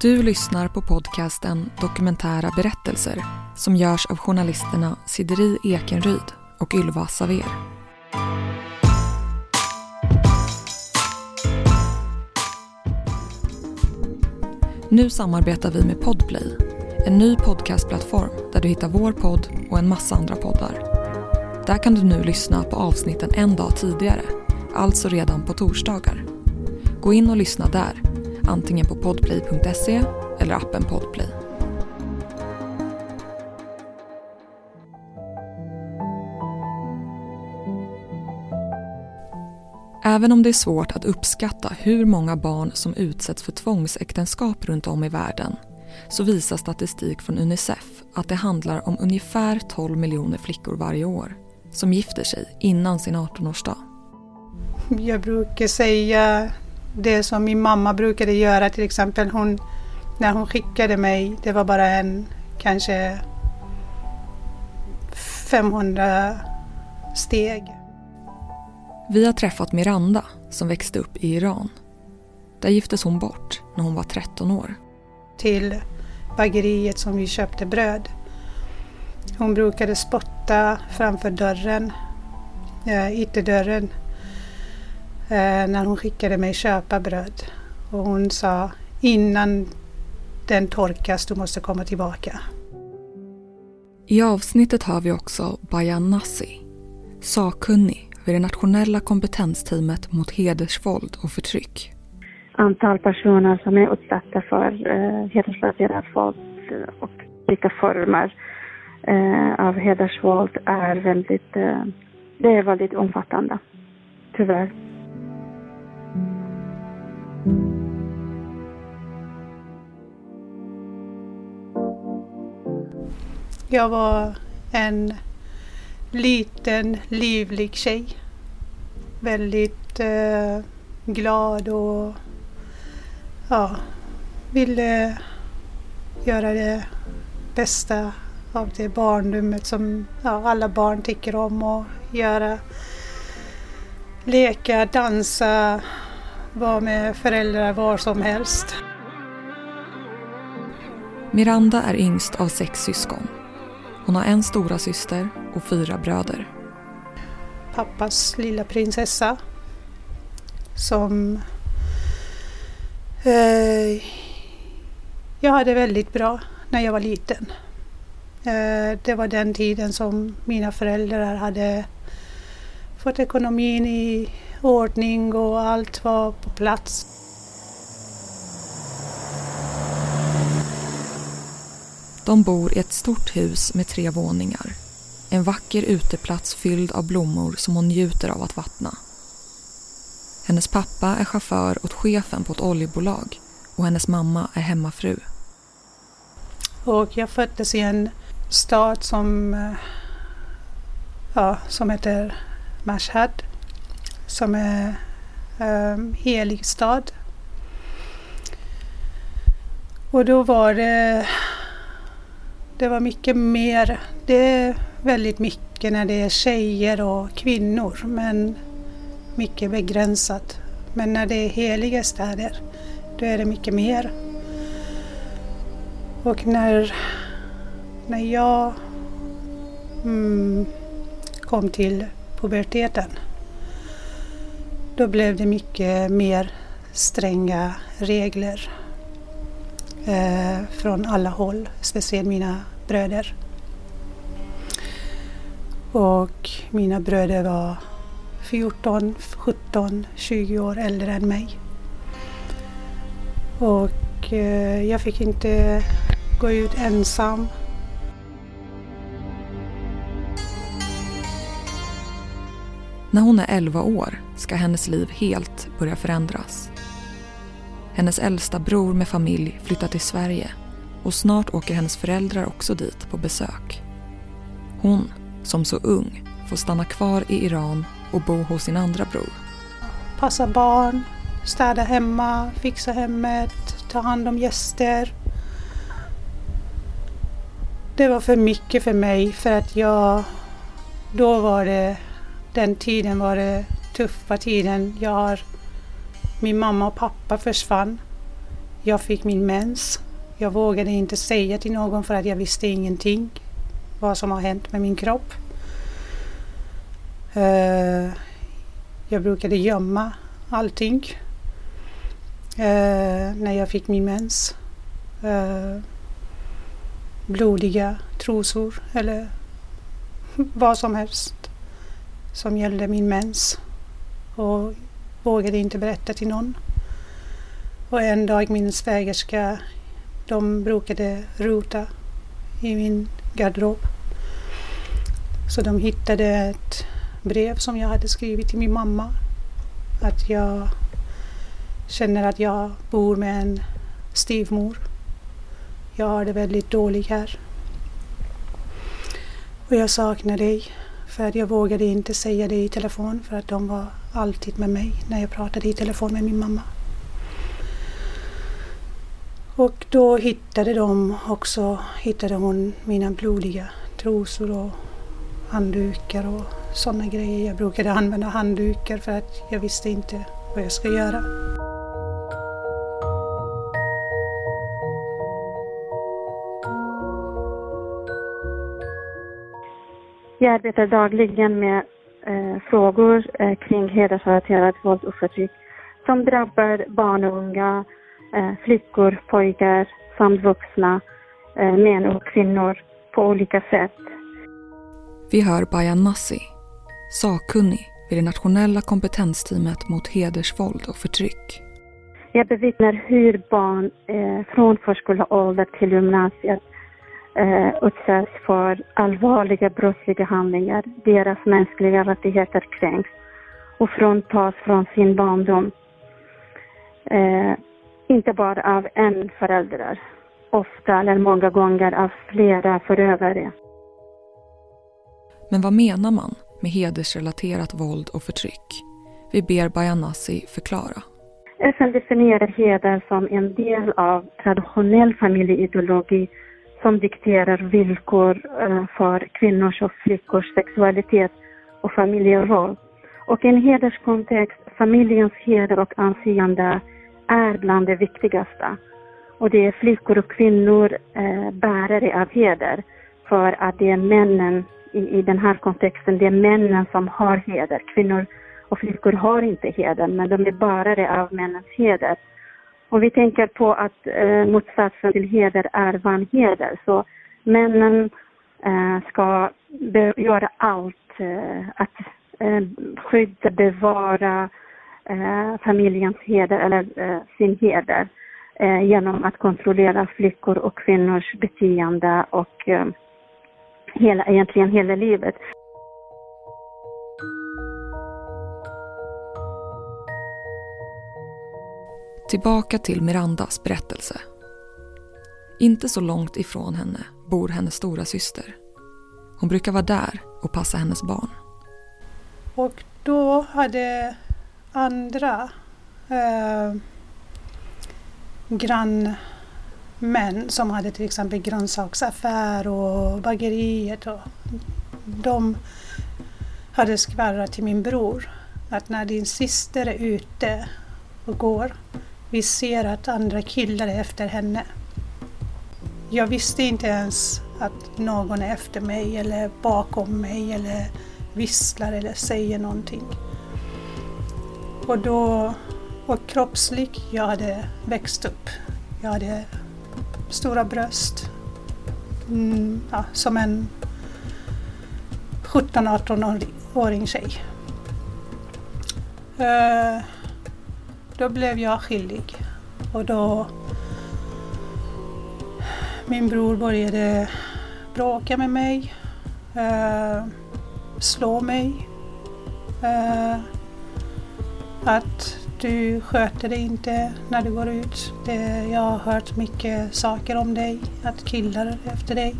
Du lyssnar på podcasten Dokumentära berättelser som görs av journalisterna Sideri Ekenryd och Ylva Saver. Nu samarbetar vi med Podplay, en ny podcastplattform där du hittar vår podd och en massa andra poddar. Där kan du nu lyssna på avsnitten en dag tidigare, alltså redan på torsdagar. Gå in och lyssna där antingen på podplay.se eller appen Podplay. Även om det är svårt att uppskatta hur många barn som utsätts för tvångsäktenskap runt om i världen så visar statistik från Unicef att det handlar om ungefär 12 miljoner flickor varje år som gifter sig innan sin 18-årsdag. Jag brukar säga det som min mamma brukade göra till exempel. Hon, när hon skickade mig, det var bara en kanske 500 steg. Vi har träffat Miranda som växte upp i Iran. Där giftes hon bort när hon var 13 år. Till bageriet som vi köpte bröd. Hon brukade spotta framför dörren, äh, ytterdörren eh, när hon skickade mig köpa bröd. Och hon sa innan den torkas, du måste komma tillbaka. I avsnittet har vi också Bayan Nassi, sakkunnig vid det nationella kompetensteamet mot hedersvåld och förtryck. Antal personer som är utsatta för eh, hedersrelaterat våld och olika former eh, av hedersvåld är väldigt, eh, det är väldigt omfattande, tyvärr. Jag var en liten, livlig tjej. Väldigt eh, glad och ja, ville göra det bästa av det barnrummet som ja, alla barn tycker om att göra. Leka, dansa, vara med föräldrar var som helst. Miranda är yngst av sex syskon. Hon har en stora syster och fyra bröder. Pappas lilla prinsessa som eh, jag hade väldigt bra när jag var liten. Eh, det var den tiden som mina föräldrar hade fått ekonomin i ordning och allt var på plats. De bor i ett stort hus med tre våningar. En vacker uteplats fylld av blommor som hon njuter av att vattna. Hennes pappa är chaufför åt chefen på ett oljebolag och hennes mamma är hemmafru. Och jag föddes i en stad som, eh, ja, som heter Mashhad som är um, helig stad. Och då var det, det var mycket mer, det är väldigt mycket när det är tjejer och kvinnor men mycket begränsat. Men när det är heliga städer då är det mycket mer. Och när, när jag mm, kom till puberteten då blev det mycket mer stränga regler eh, från alla håll, speciellt mina bröder. Och mina bröder var 14, 17, 20 år äldre än mig. Och eh, jag fick inte gå ut ensam När hon är 11 år ska hennes liv helt börja förändras. Hennes äldsta bror med familj flyttar till Sverige och snart åker hennes föräldrar också dit på besök. Hon, som så ung, får stanna kvar i Iran och bo hos sin andra bror. Passa barn, städa hemma, fixa hemmet, ta hand om gäster. Det var för mycket för mig för att jag... Då var det den tiden var det tuffa tiden. Jag har, min mamma och pappa försvann Jag fick min mens. Jag vågade inte säga till någon för att jag visste ingenting vad som har hänt med min kropp. Eh, jag brukade gömma allting eh, när jag fick min mens. Eh, blodiga trosor eller vad som helst som gällde min mens och vågade inte berätta till någon. Och en dag min svägerska, de brukade rota i min garderob. Så de hittade ett brev som jag hade skrivit till min mamma. Att jag känner att jag bor med en styvmor. Jag har det väldigt dåligt här. Och jag saknar dig. För att jag vågade inte säga det i telefon för att de var alltid med mig när jag pratade i telefon med min mamma. Och då hittade de också, hittade hon mina blodiga trosor och handdukar och sådana grejer. Jag brukade använda handdukar för att jag visste inte vad jag ska göra. Jag arbetar dagligen med frågor eh, kring hedersrelaterat våld och förtryck som drabbar barn och unga, eh, flickor, pojkar samt vuxna, eh, män och kvinnor på olika sätt. Vi hör Bayan Massi, sakkunnig vid det nationella kompetensteamet mot hedersvåld och förtryck. Jag bevittnar hur barn eh, från förskoleålder till gymnasiet eh, utsätts för allvarliga brottsliga handlingar. Deras mänskliga rättigheter kränks och fråntas från sin barndom. Eh, inte bara av en förälder, ofta eller många gånger av flera förövare. Men vad menar man med hedersrelaterat våld och förtryck? Vi ber Bayanasi förklara. FN definierar heder som en del av traditionell familjeideologi som dikterar villkor eh, för kvinnors och flickors sexualitet och familjeroll. Och i en hederskontext, familjens heder och anseende är bland det viktigaste. Och det är flickor och kvinnor eh, bärare av heder för att det är männen i, i den här kontexten, det är männen som har heder. Kvinnor och flickor har inte heder, men de är bärare av männens heder. Om vi tänker på att eh, motsatsen till heder är vanheder, så männen eh, ska göra allt eh, att eh, skydda, bevara eh, familjens heder eller eh, sin heder eh, genom att kontrollera flickor och kvinnors beteende och eh, hela, egentligen hela livet. Tillbaka till Mirandas berättelse. Inte så långt ifrån henne bor hennes stora syster. Hon brukar vara där och passa hennes barn. Och då hade andra eh, grannmän som hade till exempel grönsaksaffär och bageriet. Och de hade skvallrat till min bror att när din syster är ute och går vi ser att andra killar är efter henne. Jag visste inte ens att någon är efter mig eller bakom mig eller visslar eller säger någonting. Och då, och kroppsligt, jag hade växt upp. Jag hade stora bröst. Mm, ja, som en 17-18-åring tjej. Uh, då blev jag skyldig och då min bror började bråka med mig, eh, slå mig. Eh, att du sköter dig inte när du går ut. Det, jag har hört mycket saker om dig, att killar är efter dig.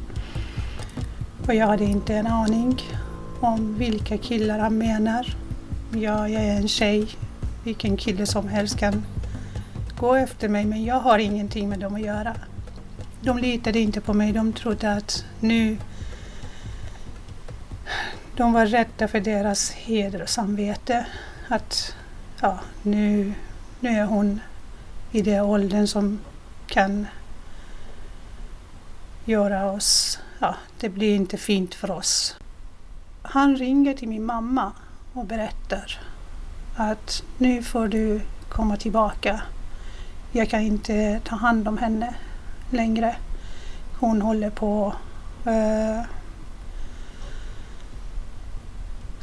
Och jag hade inte en aning om vilka killar han menar. Jag, jag är en tjej, vilken kille som helst kan gå efter mig men jag har ingenting med dem att göra. De litade inte på mig, de trodde att nu de var rädda för deras heder och samvete. Att ja, nu, nu är hon i den åldern som kan göra oss, ja, det blir inte fint för oss. Han ringer till min mamma och berättar att nu får du komma tillbaka. Jag kan inte ta hand om henne längre. Hon håller på att eh,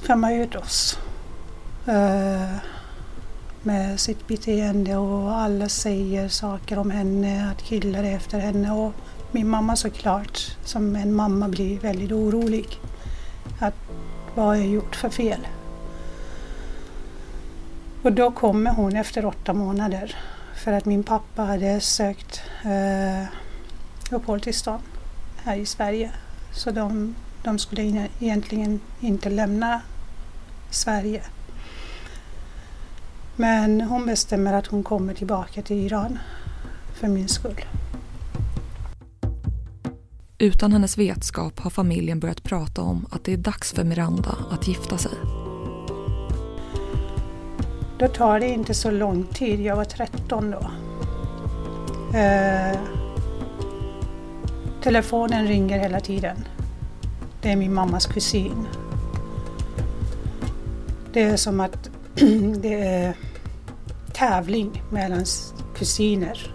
skämma ut oss eh, med sitt beteende och alla säger saker om henne, att killar är efter henne och min mamma såklart, som en mamma blir väldigt orolig. Att vad har jag gjort för fel? Och då kommer hon efter åtta månader för att min pappa hade sökt eh, uppehållstillstånd här i Sverige. Så de, de skulle egentligen inte lämna Sverige. Men hon bestämmer att hon kommer tillbaka till Iran för min skull. Utan hennes vetskap har familjen börjat prata om att det är dags för Miranda att gifta sig. Då tar det inte så lång tid, jag var 13 då. Eh, telefonen ringer hela tiden. Det är min mammas kusin. Det är som att det är tävling mellan kusiner,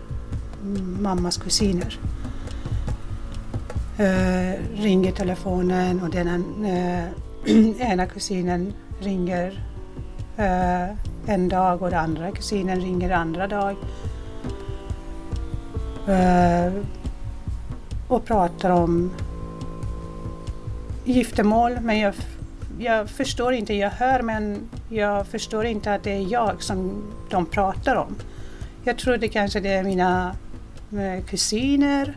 mammas kusiner. Eh, ringer telefonen och den eh, ena kusinen ringer Eh, en dag och den andra kusinen ringer andra dag. Eh, och pratar om giftermål men jag jag förstår inte, jag hör men jag förstår inte att det är jag som de pratar om. Jag trodde kanske det är mina eh, kusiner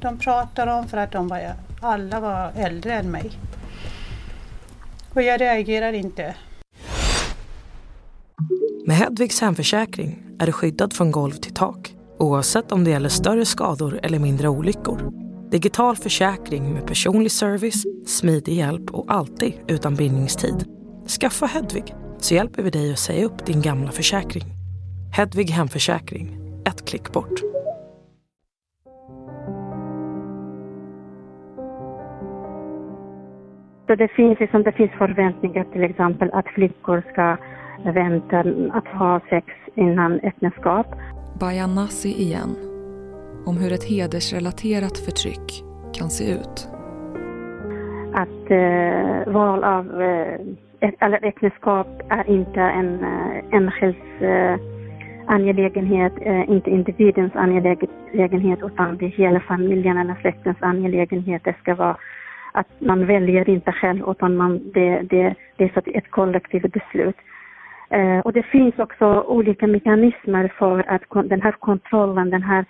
de pratar om för att de var, alla var äldre än mig. Och jag reagerar inte. Med Hedvigs hemförsäkring är du skyddad från golv till tak oavsett om det gäller större skador eller mindre olyckor. Digital försäkring med personlig service, smidig hjälp och alltid utan bindningstid. Skaffa Hedvig så hjälper vi dig att säga upp din gamla försäkring. Hedvig Hemförsäkring, ett klick bort. Så det finns, liksom, det finns förväntningar till exempel att flickor ska vänta att ha sex innan äktenskap. Bayan Nasi igen om hur ett hedersrelaterat förtryck kan se ut. Att eh, val av eh, eller äktenskap är inte en eh, enskilds eh, angelägenhet, eh, inte individens angelägenhet utan det är hela familjen eller släktens angelägenhet. Det ska vara att man väljer inte själv utan man, det, det, det är ett kollektivt beslut. Eh, och det finns också olika mekanismer för att den här kontrollen, den här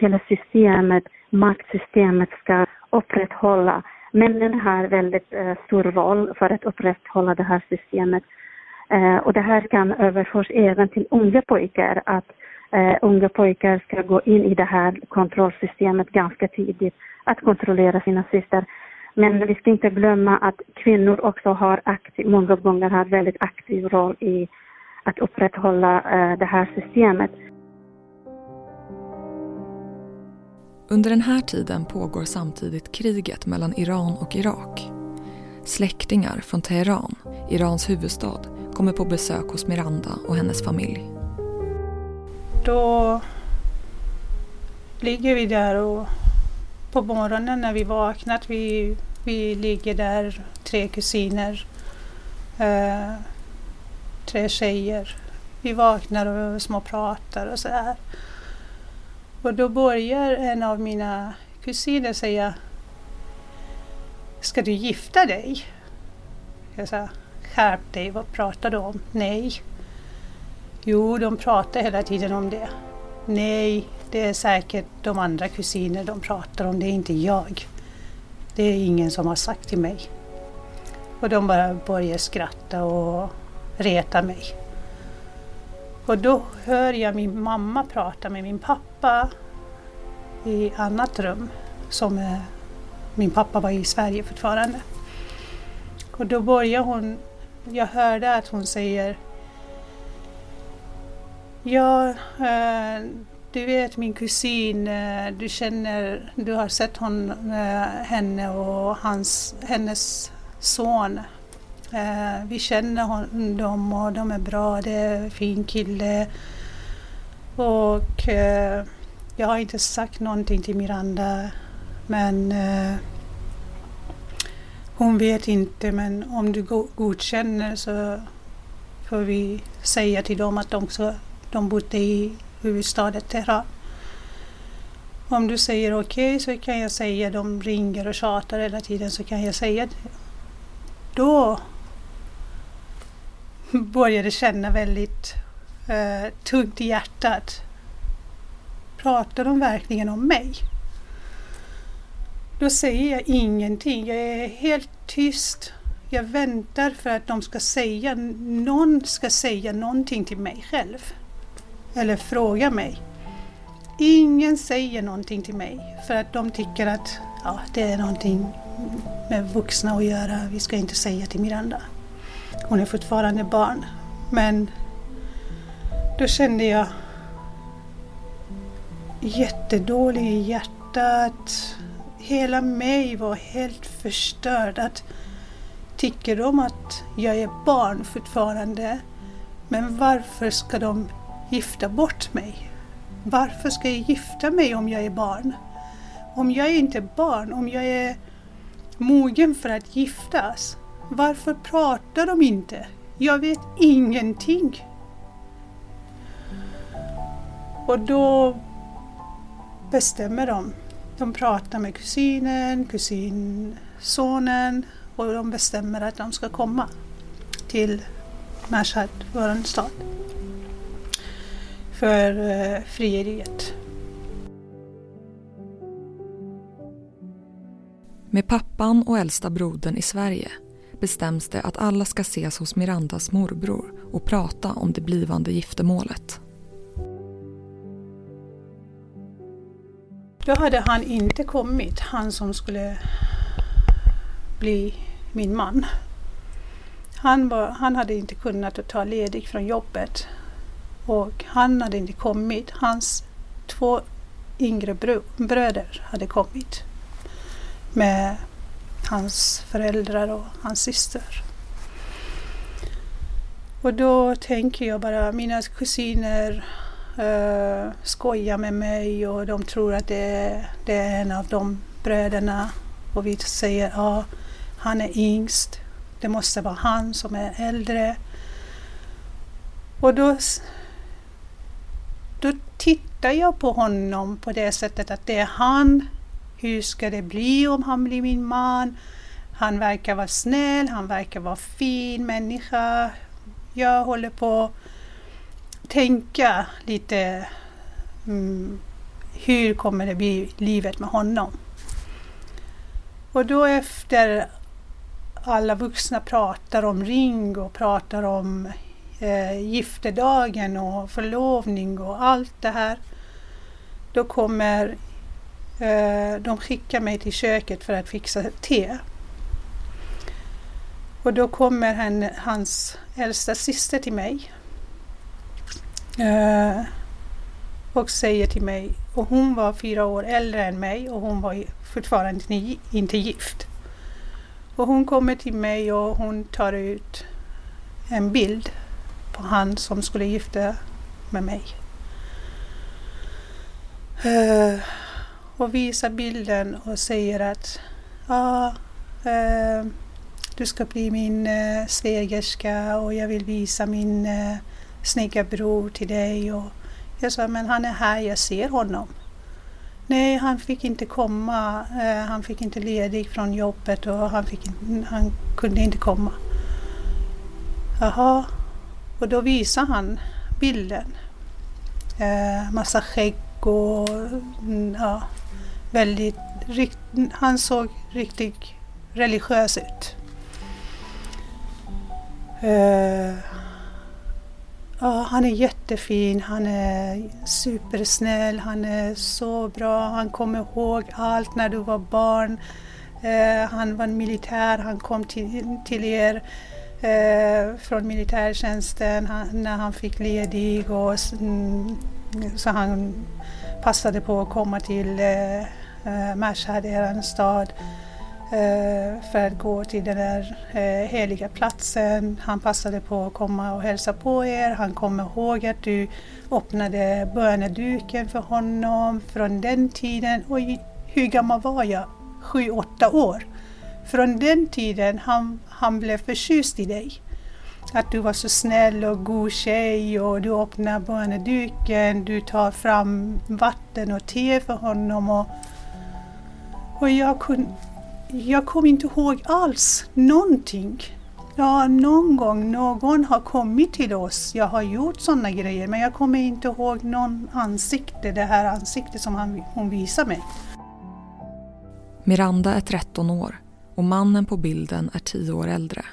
hela systemet, maktsystemet ska upprätthålla. Männen har väldigt eh, stor roll för att upprätthålla det här systemet. Eh, och det här kan överföras även till unga pojkar, att eh, unga pojkar ska gå in i det här kontrollsystemet ganska tidigt, att kontrollera sina systrar. Men vi ska inte glömma att kvinnor också har aktiv, många gånger har väldigt aktiv roll i att upprätthålla eh, det här systemet. Under den här tiden pågår samtidigt kriget mellan Iran och Irak. Släktingar från Teheran, Irans huvudstad, kommer på besök hos Miranda och hennes familj. Då ligger vi där och på morgonen när vi vaknat, vi, vi ligger där, tre kusiner, eh, tre tjejer. Vi vaknar och småpratar och sådär. Och då börjar en av mina kusiner säga Ska du gifta dig? Jag sa Skärp dig, vad pratar du om? Nej. Jo, de pratar hela tiden om det. Nej, det är säkert de andra kusiner de pratar om, det är inte jag. Det är ingen som har sagt till mig. Och de bara börjar skratta och reta mig. Och då hör jag min mamma prata med min pappa i annat rum. Som eh, min pappa var i Sverige fortfarande. Och då börjar hon, jag hörde att hon säger Ja, eh, du vet min kusin, eh, du känner, du har sett hon, eh, henne och hans, hennes son. Eh, vi känner hon, dem och de är bra, det är en fin kille. Och eh, jag har inte sagt någonting till Miranda men eh, hon vet inte men om du godkänner så får vi säga till dem att de, så, de bodde i huvudstaden Teheran. Om du säger okej okay, så kan jag säga, de ringer och tjatar hela tiden, så kan jag säga det. Då började känna väldigt eh, tungt i hjärtat. Pratar de verkligen om mig? Då säger jag ingenting. Jag är helt tyst. Jag väntar för att de ska säga, någon ska säga någonting till mig själv eller fråga mig. Ingen säger någonting till mig för att de tycker att ja, det är någonting med vuxna att göra. Vi ska inte säga till Miranda. Hon är fortfarande barn. Men då kände jag jättedålig i hjärtat. Hela mig var helt förstörd. Att tycker de att jag är barn fortfarande? Men varför ska de gifta bort mig. Varför ska jag gifta mig om jag är barn? Om jag är inte barn, om jag är mogen för att giftas, varför pratar de inte? Jag vet ingenting. Och då bestämmer de. De pratar med kusinen, kusinsonen och de bestämmer att de ska komma till Mashhad, vår stad för eh, frieriet. Med pappan och äldsta brodern i Sverige bestäms det att alla ska ses hos Mirandas morbror och prata om det blivande giftermålet. Då hade han inte kommit, han som skulle bli min man. Han, var, han hade inte kunnat ta ledigt från jobbet och han hade inte kommit. Hans två yngre bröder hade kommit med hans föräldrar och hans syster. Och då tänker jag bara, mina kusiner uh, skojar med mig och de tror att det är, det är en av de bröderna. Och vi säger, ja, han är yngst. Det måste vara han som är äldre. Och då då tittar jag på honom på det sättet att det är han. Hur ska det bli om han blir min man? Han verkar vara snäll, han verkar vara fin människa. Jag håller på att tänka lite mm, hur kommer det bli livet med honom? Och då efter alla vuxna pratar om ring och pratar om eh, gifterdagen och förlovning och allt det här. Då kommer Eh, de skickar mig till köket för att fixa te. Och då kommer han, hans äldsta syster till mig eh, och säger till mig, och hon var fyra år äldre än mig och hon var fortfarande inte gift. Och hon kommer till mig och hon tar ut en bild på han som skulle gifta med mig. Eh, och visar bilden och säger att ja, eh, du ska bli min eh, svägerska och jag vill visa min eh, snygga bror till dig. Och jag sa, men han är här, jag ser honom. Nej, han fick inte komma. Eh, han fick inte ledig från jobbet och han, fick, han kunde inte komma. Jaha, och då visar han bilden. Eh, massa skägg och mm, ja, väldigt, han såg riktigt religiös ut. Uh, ja, han är jättefin, han är supersnäll, han är så bra, han kommer ihåg allt när du var barn. Uh, han var militär, han kom till, till er uh, från militärtjänsten han, när han fick ledig och mm, Så han passade på att komma till Eh, Mashhad, er stad, eh, för att gå till den där eh, heliga platsen. Han passade på att komma och hälsa på er. Han kom ihåg att du öppnade böneduken för honom från den tiden. Och hur gammal var jag? Sju, åtta år. Från den tiden han, han blev förtjust i dig. Att du var så snäll och god tjej och du öppnar böneduken, du tar fram vatten och te för honom. Och, och jag, kun, jag kom inte ihåg alls någonting. Ja, någon gång någon har kommit till oss, jag har gjort sådana grejer men jag kommer inte ihåg någon ansikte, det här ansiktet som han, hon visar mig. Miranda är 13 år och mannen på bilden är 10 år äldre.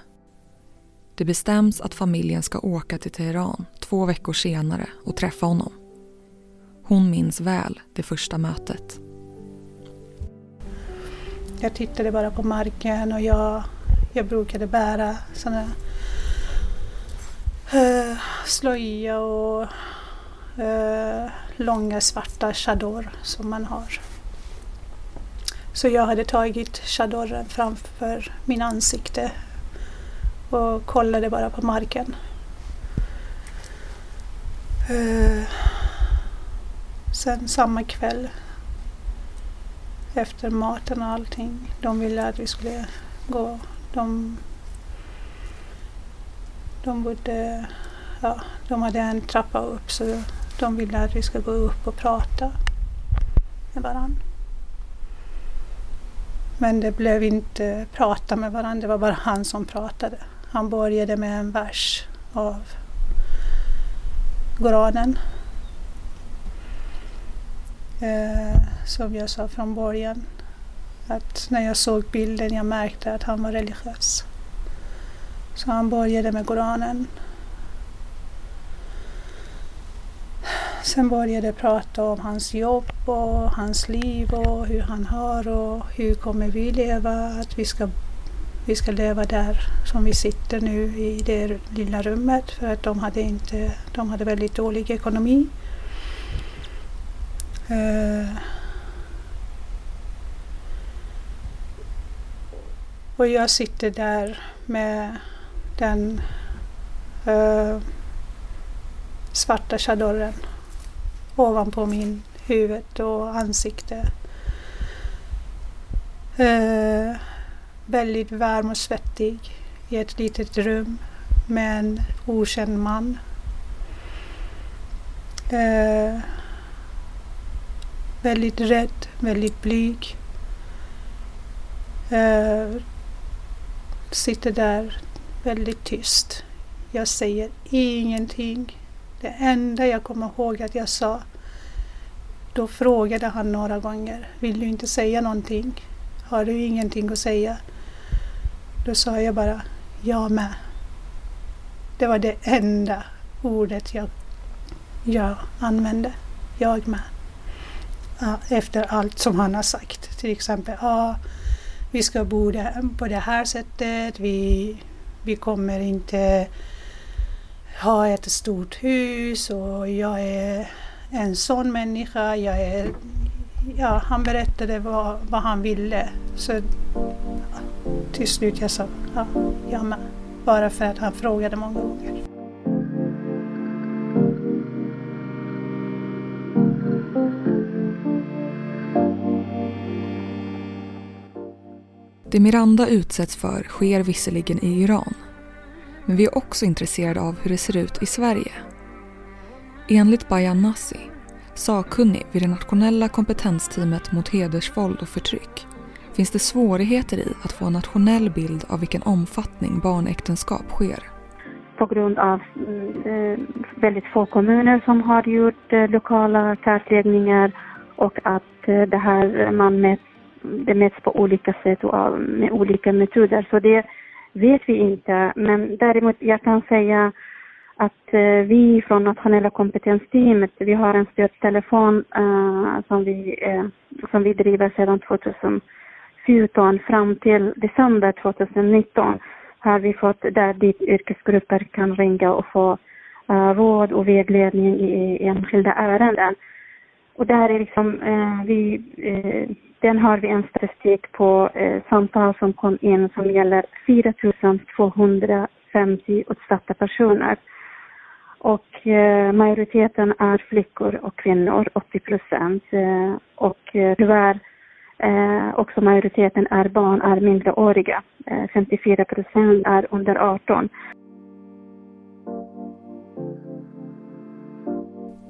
Det bestäms att familjen ska åka till Teheran två veckor senare och träffa honom. Hon minns väl det första mötet. Jag tittade bara på marken och jag, jag brukade bära såna uh, slöja och uh, långa svarta chador som man har. Så jag hade tagit chadoren framför min ansikte och kollade bara på marken. Uh, sen samma kväll efter maten och allting. De ville att vi skulle gå. De, de bodde, ja, de hade en trappa upp så de ville att vi skulle gå upp och prata med varandra. Men det blev inte prata med varandra, det var bara han som pratade. Han började med en vers av Koranen. Eh, som jag sa från början. Att när jag såg bilden jag märkte att han var religiös. Så han började med Koranen. Sen började jag prata om hans jobb och hans liv och hur han har och hur kommer vi leva, att vi ska vi ska leva där som vi sitter nu i det lilla rummet för att de hade, inte, de hade väldigt dålig ekonomi. Uh, och jag sitter där med den uh, svarta chadoren ovanpå min huvud och ansikte. Uh, väldigt varm och svettig i ett litet rum med en okänd man. Eh, väldigt rädd, väldigt blyg. Uh, sitter där väldigt tyst. Jag säger ingenting. Det enda jag kommer ihåg att jag sa, då frågade han några gånger, vill du inte säga någonting? Har du ingenting att säga? Då sa jag bara jag med. Det var det enda ordet jag, jag använde. Jag med. Efter allt som han har sagt. Till exempel, ah, vi ska bo på det här sättet. Vi, vi kommer inte ha ett stort hus och jag är en sån människa. Jag är, ja, han berättade vad, vad han ville. Så till slut jag sa ja, jag med. Bara för att han frågade många gånger. Det Miranda utsätts för sker visserligen i Iran. Men vi är också intresserade av hur det ser ut i Sverige. Enligt Bayan Nasi, sakkunnig vid det nationella kompetensteamet mot hedersvåld och förtryck, finns det svårigheter i att få en nationell bild av vilken omfattning barnäktenskap sker. På grund av eh, väldigt få kommuner som har gjort eh, lokala kartläggningar och att eh, det här man mätt det mäts på olika sätt och med olika metoder. Så det vet vi inte. Men däremot jag kan säga att eh, vi från nationella kompetensteamet, vi har en stödtelefon uh, som, vi, uh, som vi driver sedan 2014 fram till december 2019 har vi fått där dit yrkesgrupper kan ringa och få uh, råd och vägledning i enskilda ärenden. Och där är liksom, uh, vi, uh, den har vi en statistik på eh, samtal som kom in som gäller 4 250 utsatta personer. Och eh, majoriteten är flickor och kvinnor, 80 procent. Eh, och eh, tyvärr eh, också majoriteten är barn, är minderåriga. Eh, 54 procent är under 18.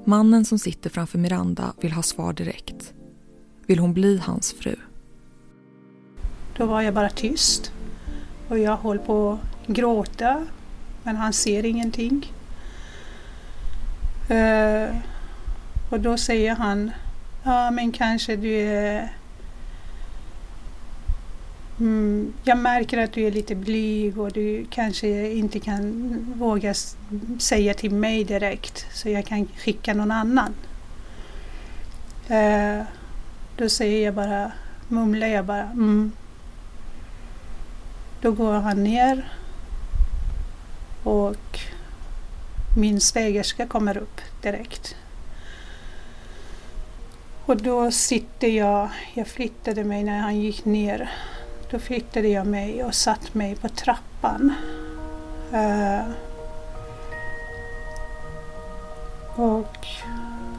Mannen som sitter framför Miranda vill ha svar direkt. Vill hon bli hans fru? Då var jag bara tyst. Och jag höll på att gråta. Men han ser ingenting. Uh, och då säger han, ja men kanske du är... Mm, jag märker att du är lite blyg och du kanske inte kan våga säga till mig direkt så jag kan skicka någon annan. Uh, då säger jag bara, mumlar jag bara mm. Då går han ner och min svägerska kommer upp direkt. Och då sitter jag, jag flyttade mig när han gick ner. Då flyttade jag mig och satt mig på trappan. Uh, och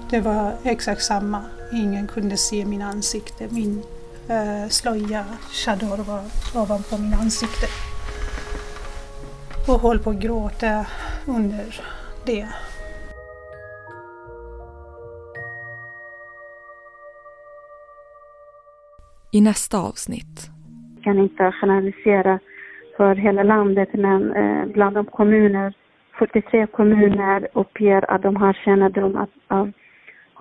det var exakt samma. Ingen kunde se min ansikte. Min uh, slöja, chador, var ovanpå min ansikte. Och höll på att gråta under det. I nästa avsnitt. Jag kan inte generalisera för hela landet men eh, bland de kommuner, 43 kommuner uppger att de har kännedom av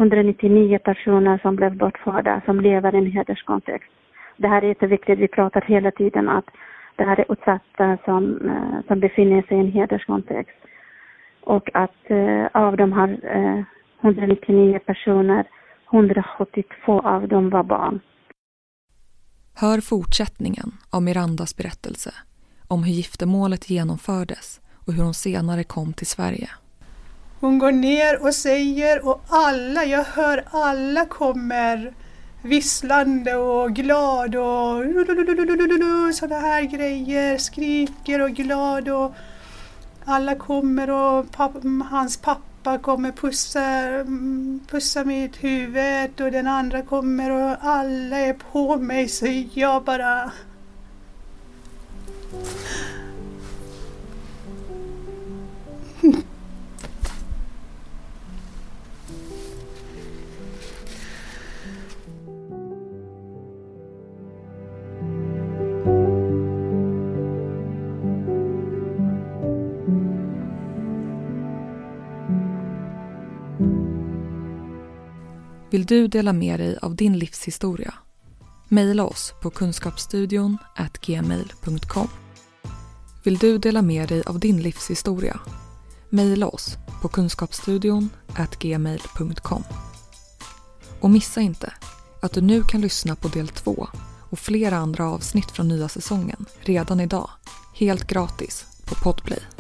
199 personer som blev bortförda som lever i en hederskontext. Det här är jätteviktigt. Vi pratar hela tiden att det här är utsatta som, eh, som befinner sig i en hederskontext. Och att eh, av de här eh, 199 personer, 172 av dem var barn. Hör fortsättningen av Mirandas berättelse om hur giftermålet genomfördes och hur hon senare kom till Sverige. Hon går ner och säger och alla, jag hör alla kommer visslande och glad och sådana här grejer, skriker och glad och alla kommer och papp, hans pappa kommer pussa, pussa mitt huvud och den andra kommer och alla är på mig så jag bara. Vill du dela med dig av din livshistoria? Mejla oss på kunskapsstudion gmail.com. Vill du dela med dig av din livshistoria? Mejla oss på kunskapsstudion gmail.com. Och missa inte att du nu kan lyssna på del två och flera andra avsnitt från nya säsongen redan idag, helt gratis på Podplay.